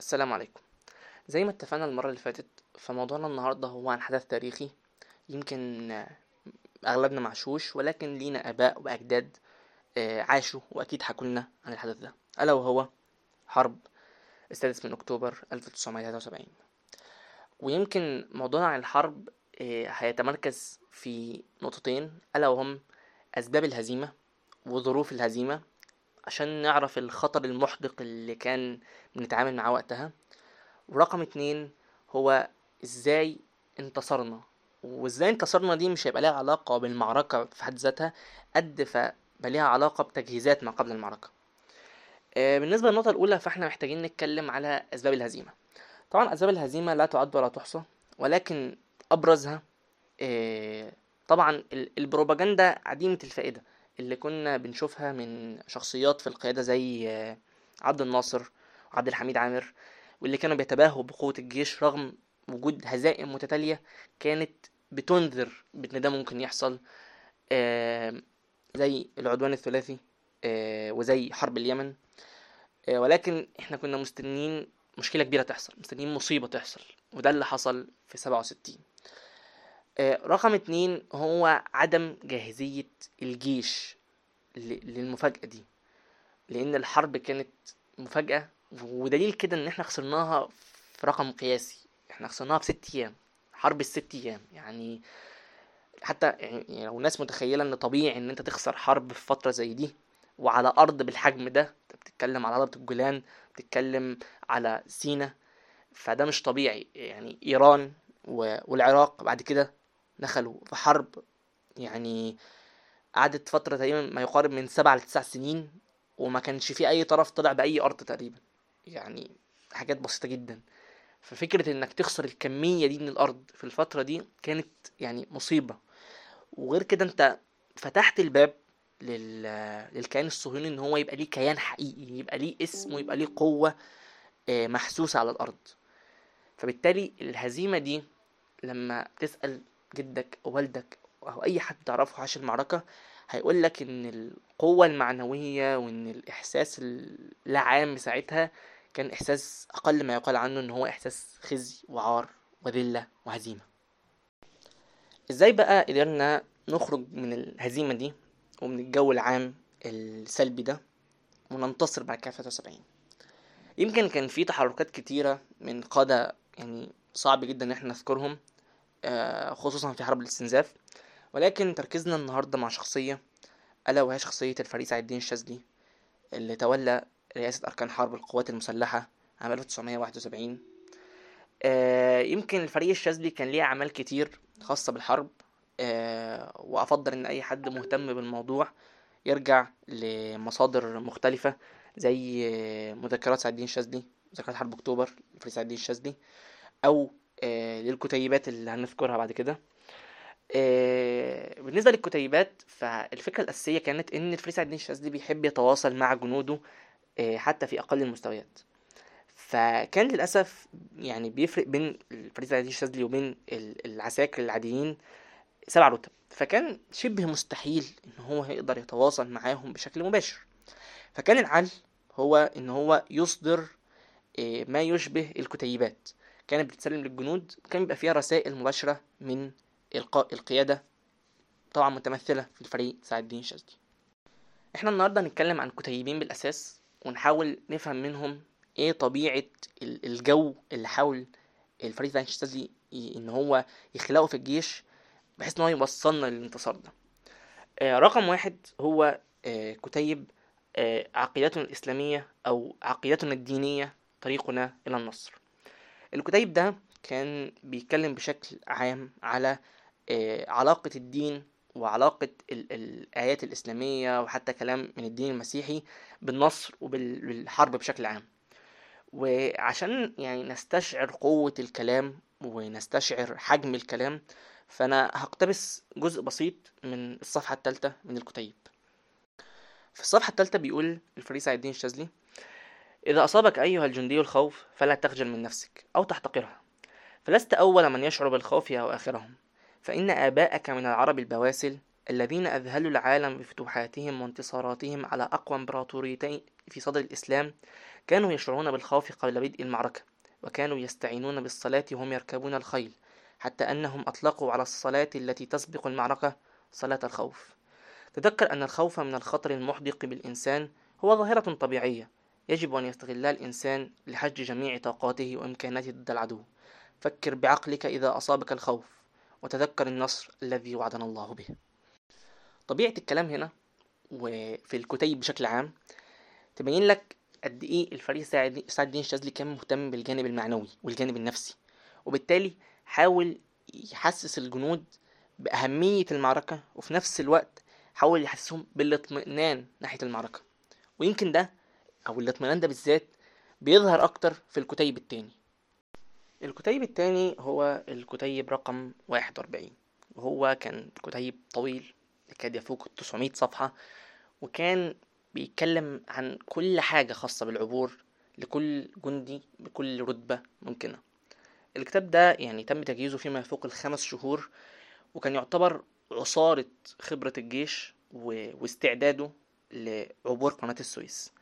السلام عليكم. زي ما اتفقنا المرة اللي فاتت فموضوعنا النهاردة هو عن حدث تاريخي يمكن أغلبنا معشوش ولكن لينا آباء وأجداد آه، عاشوا وأكيد حكولنا عن الحدث ده. ألا وهو حرب السادس من أكتوبر 1973 ويمكن موضوعنا عن الحرب آه، هيتمركز في نقطتين ألا وهم أسباب الهزيمة وظروف الهزيمة عشان نعرف الخطر المحدق اللي كان بنتعامل معاه وقتها. ورقم اتنين هو إزاي انتصرنا. وإزاي انتصرنا دي مش هيبقى لها علاقة بالمعركة في حد ذاتها قد فبقى ليها علاقة بتجهيزات ما قبل المعركة. آه، بالنسبة للنقطة الأولى فإحنا محتاجين نتكلم على أسباب الهزيمة. طبعا أسباب الهزيمة لا تعد ولا تحصى ولكن أبرزها آه، طبعا البروباجندا عديمة الفائدة. اللي كنا بنشوفها من شخصيات في القيادة زي آه، عبد الناصر وعبد الحميد عامر واللي كانوا بيتباهوا بقوة الجيش رغم وجود هزائم متتالية كانت بتنذر بأن ده ممكن يحصل آه، زي العدوان الثلاثي آه، وزي حرب اليمن ولكن إحنا كنا مستنيين مشكلة كبيرة تحصل مستنيين مصيبة تحصل وده اللي حصل في سبعة وستين. رقم اتنين هو عدم جاهزية الجيش للمفاجأة دي. لأن الحرب كانت مفاجأة ودليل كده إن إحنا خسرناها في رقم قياسي. إحنا خسرناها في ست أيام حرب الست أيام. يعني حتى يعني لو الناس متخيلة إن طبيعي إن أنت تخسر حرب في فترة زي دي وعلى أرض بالحجم ده أنت بتتكلم على أرض الجولان بتتكلم على سينا فده مش طبيعي. يعني إيران والعراق بعد كده دخلوا في حرب يعني قعدت فترة تقريبا ما يقارب من سبع لتسع سنين وما كانش في أي طرف طلع بأي أرض تقريبا. يعني حاجات بسيطة جدا. ففكرة إنك تخسر الكمية دي من الأرض في الفترة دي كانت يعني مصيبة. وغير كده أنت فتحت الباب لل... للكيان الصهيوني إن هو يبقى ليه كيان حقيقي يبقى ليه اسم ويبقى ليه قوة آه، محسوسة على الأرض. فبالتالي الهزيمة دي لما تسأل جدك أو والدك أو أي حد تعرفه عاش المعركة هيقول لك إن القوة المعنوية وإن الإحساس العام ساعتها كان إحساس أقل ما يقال عنه إن هو إحساس خزي وعار وذلة وهزيمة. إزاي بقى قدرنا نخرج من الهزيمة دي ومن الجو العام السلبي ده وننتصر بعد كده 73 يمكن كان في تحركات كتيرة من قادة يعني صعب جدا إن إحنا نذكرهم خصوصا في حرب الاستنزاف. ولكن تركيزنا النهاردة مع شخصية ألا وهي شخصية الفريق سعد الدين الشاذلي اللي تولى رئاسة أركان حرب القوات المسلحة عام 1971 آه يمكن الفريق الشاذلي كان ليه أعمال كتير خاصة بالحرب آه وأفضل إن أي حد مهتم بالموضوع يرجع لمصادر مختلفة زي مذكرات سعد الدين الشاذلي مذكرات حرب أكتوبر لفريق سعد الدين الشاذلي أو آه، للكتيبات اللي هنذكرها بعد كده. آه، بالنسبة للكتيبات فالفكرة الأساسية كانت إن الفريق سعد الدين الشاذلي بيحب يتواصل مع جنوده آه، حتى في أقل المستويات. فكان للأسف يعني بيفرق بين الفريق سعد الدين الشاذلي وبين العساكر العاديين سبع رتب. فكان شبه مستحيل إن هو يقدر يتواصل معاهم بشكل مباشر. فكان العل هو إن هو يصدر ما يشبه الكتيبات. كانت بتتسلم للجنود كان بيبقى فيها رسائل مباشرة من إلقاء القيادة طبعا متمثلة في الفريق سعد الدين الشاذلي إحنا النهاردة هنتكلم عن كتيبين بالأساس ونحاول نفهم منهم إيه طبيعة الجو اللي حاول الفريق سعد الشاذلي إن هو يخلقه في الجيش بحيث إن هو يوصلنا للانتصار ده. آه رقم واحد هو آه كتيب آه عقيدتنا الإسلامية أو عقيدتنا الدينية طريقنا إلى النصر. الكتيب ده كان بيتكلم بشكل عام على آه، علاقة الدين وعلاقة الآيات الإسلامية وحتى كلام من الدين المسيحي بالنصر وبالحرب بشكل عام. وعشان يعني نستشعر قوة الكلام ونستشعر حجم الكلام فأنا هقتبس جزء بسيط من الصفحة الثالثة من الكتيب. في الصفحة الثالثة بيقول الفريق سعيد الدين الشاذلي إذا أصابك أيها الجندي الخوف فلا تخجل من نفسك أو تحتقرها. فلست أول من يشعر بالخوف أو آخرهم. فإن آباءك من العرب البواسل الذين أذهلوا العالم بفتوحاتهم وانتصاراتهم على أقوى إمبراطوريتين في صدر الإسلام كانوا يشعرون بالخوف قبل بدء المعركة وكانوا يستعينون بالصلاة وهم يركبون الخيل حتى أنهم أطلقوا على الصلاة التي تسبق المعركة صلاة الخوف. تذكر أن الخوف من الخطر المحدق بالإنسان هو ظاهرة طبيعية يجب أن يستغلها الإنسان لحج جميع طاقاته وإمكاناته ضد العدو. فكر بعقلك إذا أصابك الخوف وتذكر النصر الذي وعدنا الله به. طبيعة الكلام هنا وفي الكتيب بشكل عام تبين لك قد إيه الفريق سعد الدين الشاذلي كان مهتم بالجانب المعنوي والجانب النفسي. وبالتالي حاول يحسس الجنود بأهمية المعركة وفي نفس الوقت حاول يحسسهم بالاطمئنان ناحية المعركة. ويمكن ده أو الاطمئنان ده بالذات بيظهر أكتر في الكتيب التاني. الكتيب التاني هو الكتيب رقم واحد وأربعين. وهو كان كتيب طويل يكاد يفوق التسعمية صفحة وكان بيتكلم عن كل حاجة خاصة بالعبور لكل جندي بكل رتبة ممكنة. الكتاب ده يعني تم تجهيزه فيما يفوق الخمس شهور وكان يعتبر عصارة خبرة الجيش واستعداده لعبور قناة السويس.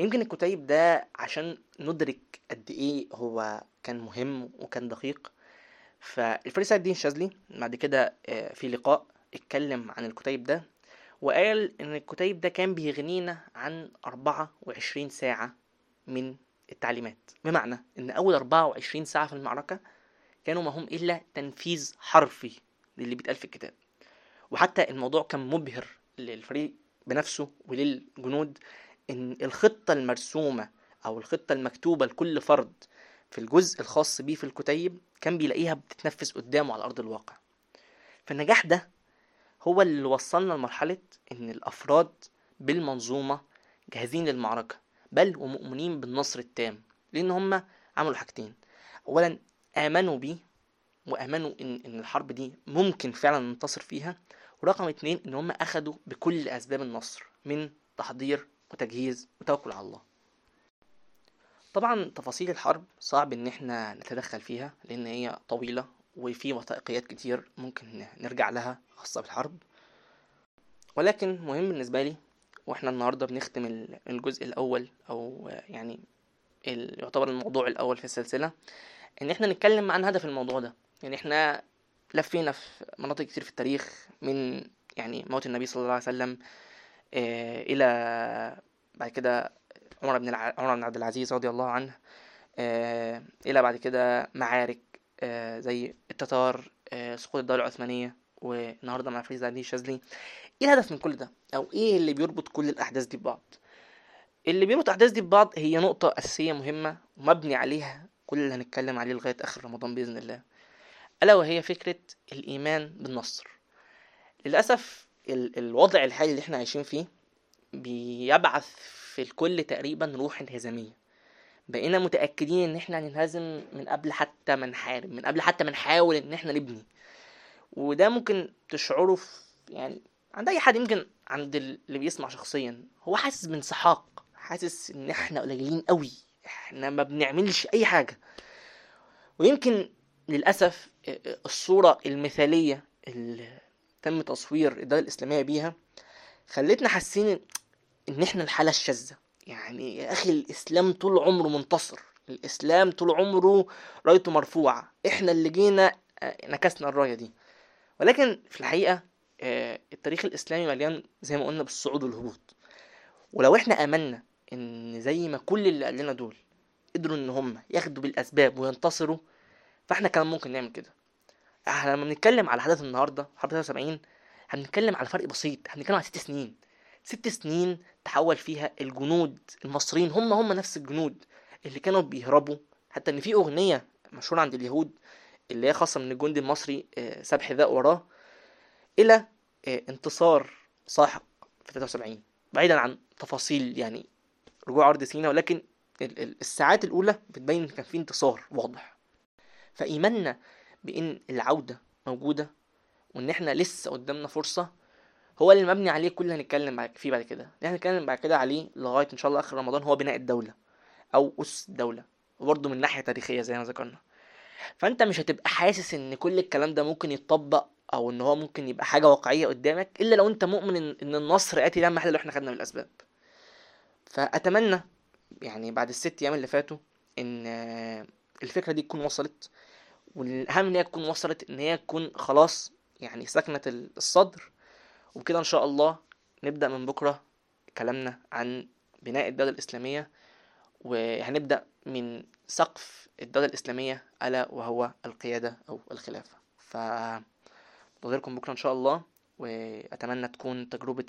يمكن الكتيب ده عشان ندرك قد إيه هو كان مهم وكان دقيق. فالفريق سعد الدين الشاذلي بعد كده آه، في لقاء اتكلم عن الكتيب ده وقال إن الكتيب ده كان بيغنينا عن 24 ساعة من التعليمات. بمعنى إن أول 24 ساعة في المعركة كانوا ما هم إلا تنفيذ حرفي للي بيتقال في الكتاب. وحتى الموضوع كان مبهر للفريق بنفسه وللجنود. إن الخطة المرسومة أو الخطة المكتوبة لكل فرد في الجزء الخاص بيه في الكتيب كان بيلاقيها بتتنفذ قدامه على أرض الواقع. فالنجاح ده هو اللي وصلنا لمرحلة إن الأفراد بالمنظومة جاهزين للمعركة بل ومؤمنين بالنصر التام لأن هم عملوا حاجتين. اولا آمنوا بيه وآمنوا إن إن الحرب دي ممكن فعلا ننتصر فيها ورقم اتنين إن هم أخدوا بكل أسباب النصر من تحضير وتجهيز وتوكل على الله. طبعا تفاصيل الحرب صعب إن إحنا نتدخل فيها لأن هي طويلة وفي وثائقيات كتير ممكن نرجع لها خاصة بالحرب. ولكن مهم بالنسبة لي وإحنا النهاردة بنختم الجزء الأول أو يعني يعتبر الموضوع الأول في السلسلة إن إحنا نتكلم عن هدف الموضوع ده. يعني إحنا لفينا في مناطق كتير في التاريخ من يعني موت النبي صلى الله عليه وسلم إلى بعد كده عمر بن الع... عمر بن عبد العزيز رضي الله عنه آه، إلى بعد كده معارك آه، زي التتار سقوط الدولة العثمانية والنهاردة مع فريز الدين الشاذلي. إيه الهدف من كل ده؟ أو إيه اللي بيربط كل الأحداث دي ببعض؟ اللي بيربط الأحداث دي ببعض هي نقطة أساسية مهمة ومبني عليها كل اللي هنتكلم عليه لغاية آخر رمضان بإذن الله ألا وهي فكرة الإيمان بالنصر. للأسف الوضع الحالي اللي إحنا عايشين فيه بيبعث في الكل تقريبا روح انهزامية. بقينا متأكدين إن إحنا هننهزم من قبل حتى ما نحارب من قبل حتى ما نحاول إن إحنا نبني. وده ممكن تشعره في يعني عند أي حد يمكن عند اللي بيسمع شخصيا. هو حاسس بانسحاق حاسس إن إحنا قليلين قوي إحنا ما بنعملش أي حاجة. ويمكن للأسف الصورة المثالية اللي تم تصوير الدولة الإسلامية بيها خلتنا حاسين إن إحنا الحالة الشاذة. يعني يا أخي الإسلام طول عمره منتصر الإسلام طول عمره رأيته مرفوعة. إحنا اللي جينا آه، نكسنا الراية دي. ولكن في الحقيقة آه، التاريخ الإسلامي مليان زي ما قلنا بالصعود والهبوط. ولو إحنا آمنا إن زي ما كل اللي قال لنا دول قدروا إن هم ياخدوا بالأسباب وينتصروا فإحنا كمان ممكن نعمل كده. إحنا لما بنتكلم على حدث النهارده حرب 73 هنتكلم على فرق بسيط. هنتكلم على ست سنين. ست سنين تحول فيها الجنود المصريين. هم هم نفس الجنود اللي كانوا بيهربوا. حتى إن في أغنية مشهورة عند اليهود اللي هي خاصة من الجندي المصري آه، ساب حذاء وراه إلى آه، انتصار ساحق في 73 بعيدا عن تفاصيل يعني رجوع أرض سينا ولكن الساعات الأولى بتبين إن كان في انتصار واضح. فإيماننا بإن العودة موجودة وإن إحنا لسه قدامنا فرصة هو اللي مبني عليه كل اللي هنتكلم فيه بعد كده. اللي هنتكلم بعد كده عليه لغاية إن شاء الله آخر رمضان هو بناء الدولة أو اسس الدولة وبرضه من ناحية تاريخية زي ما ذكرنا. فأنت مش هتبقى حاسس إن كل الكلام ده ممكن يتطبق أو إن هو ممكن يبقى حاجة واقعية قدامك إلا لو أنت مؤمن ان النصر آتي لا محل لو إحنا خدنا بالاسباب فأتمنى يعني بعد الست أيام اللي فاتوا إن الفكرة دي تكون وصلت. والأهم إن هي تكون وصلت إن هي تكون خلاص يعني سكنت الصدر. وبكده إن شاء الله نبدأ من بكرة كلامنا عن بناء الدولة الإسلامية وهنبدأ من سقف الدولة الإسلامية ألا وهو القيادة أو الخلافة. ف بكرة إن شاء الله وأتمنى تكون تجربة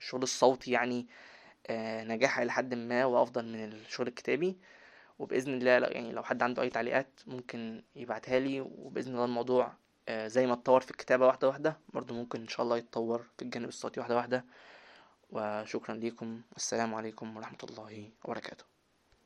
الشغل الصوتي يعني آه، نجاح إلى حد ما وأفضل من الشغل الكتابي. وبإذن الله يعني لو حد عنده أي تعليقات ممكن يبعتها لي وبإذن الله الموضوع آه، زي ما اتطور في الكتابة واحدة واحدة برضو ممكن إن شاء الله يتطور في الجانب الصوتي واحدة واحدة. وشكرا لكم والسلام عليكم ورحمة الله وبركاته.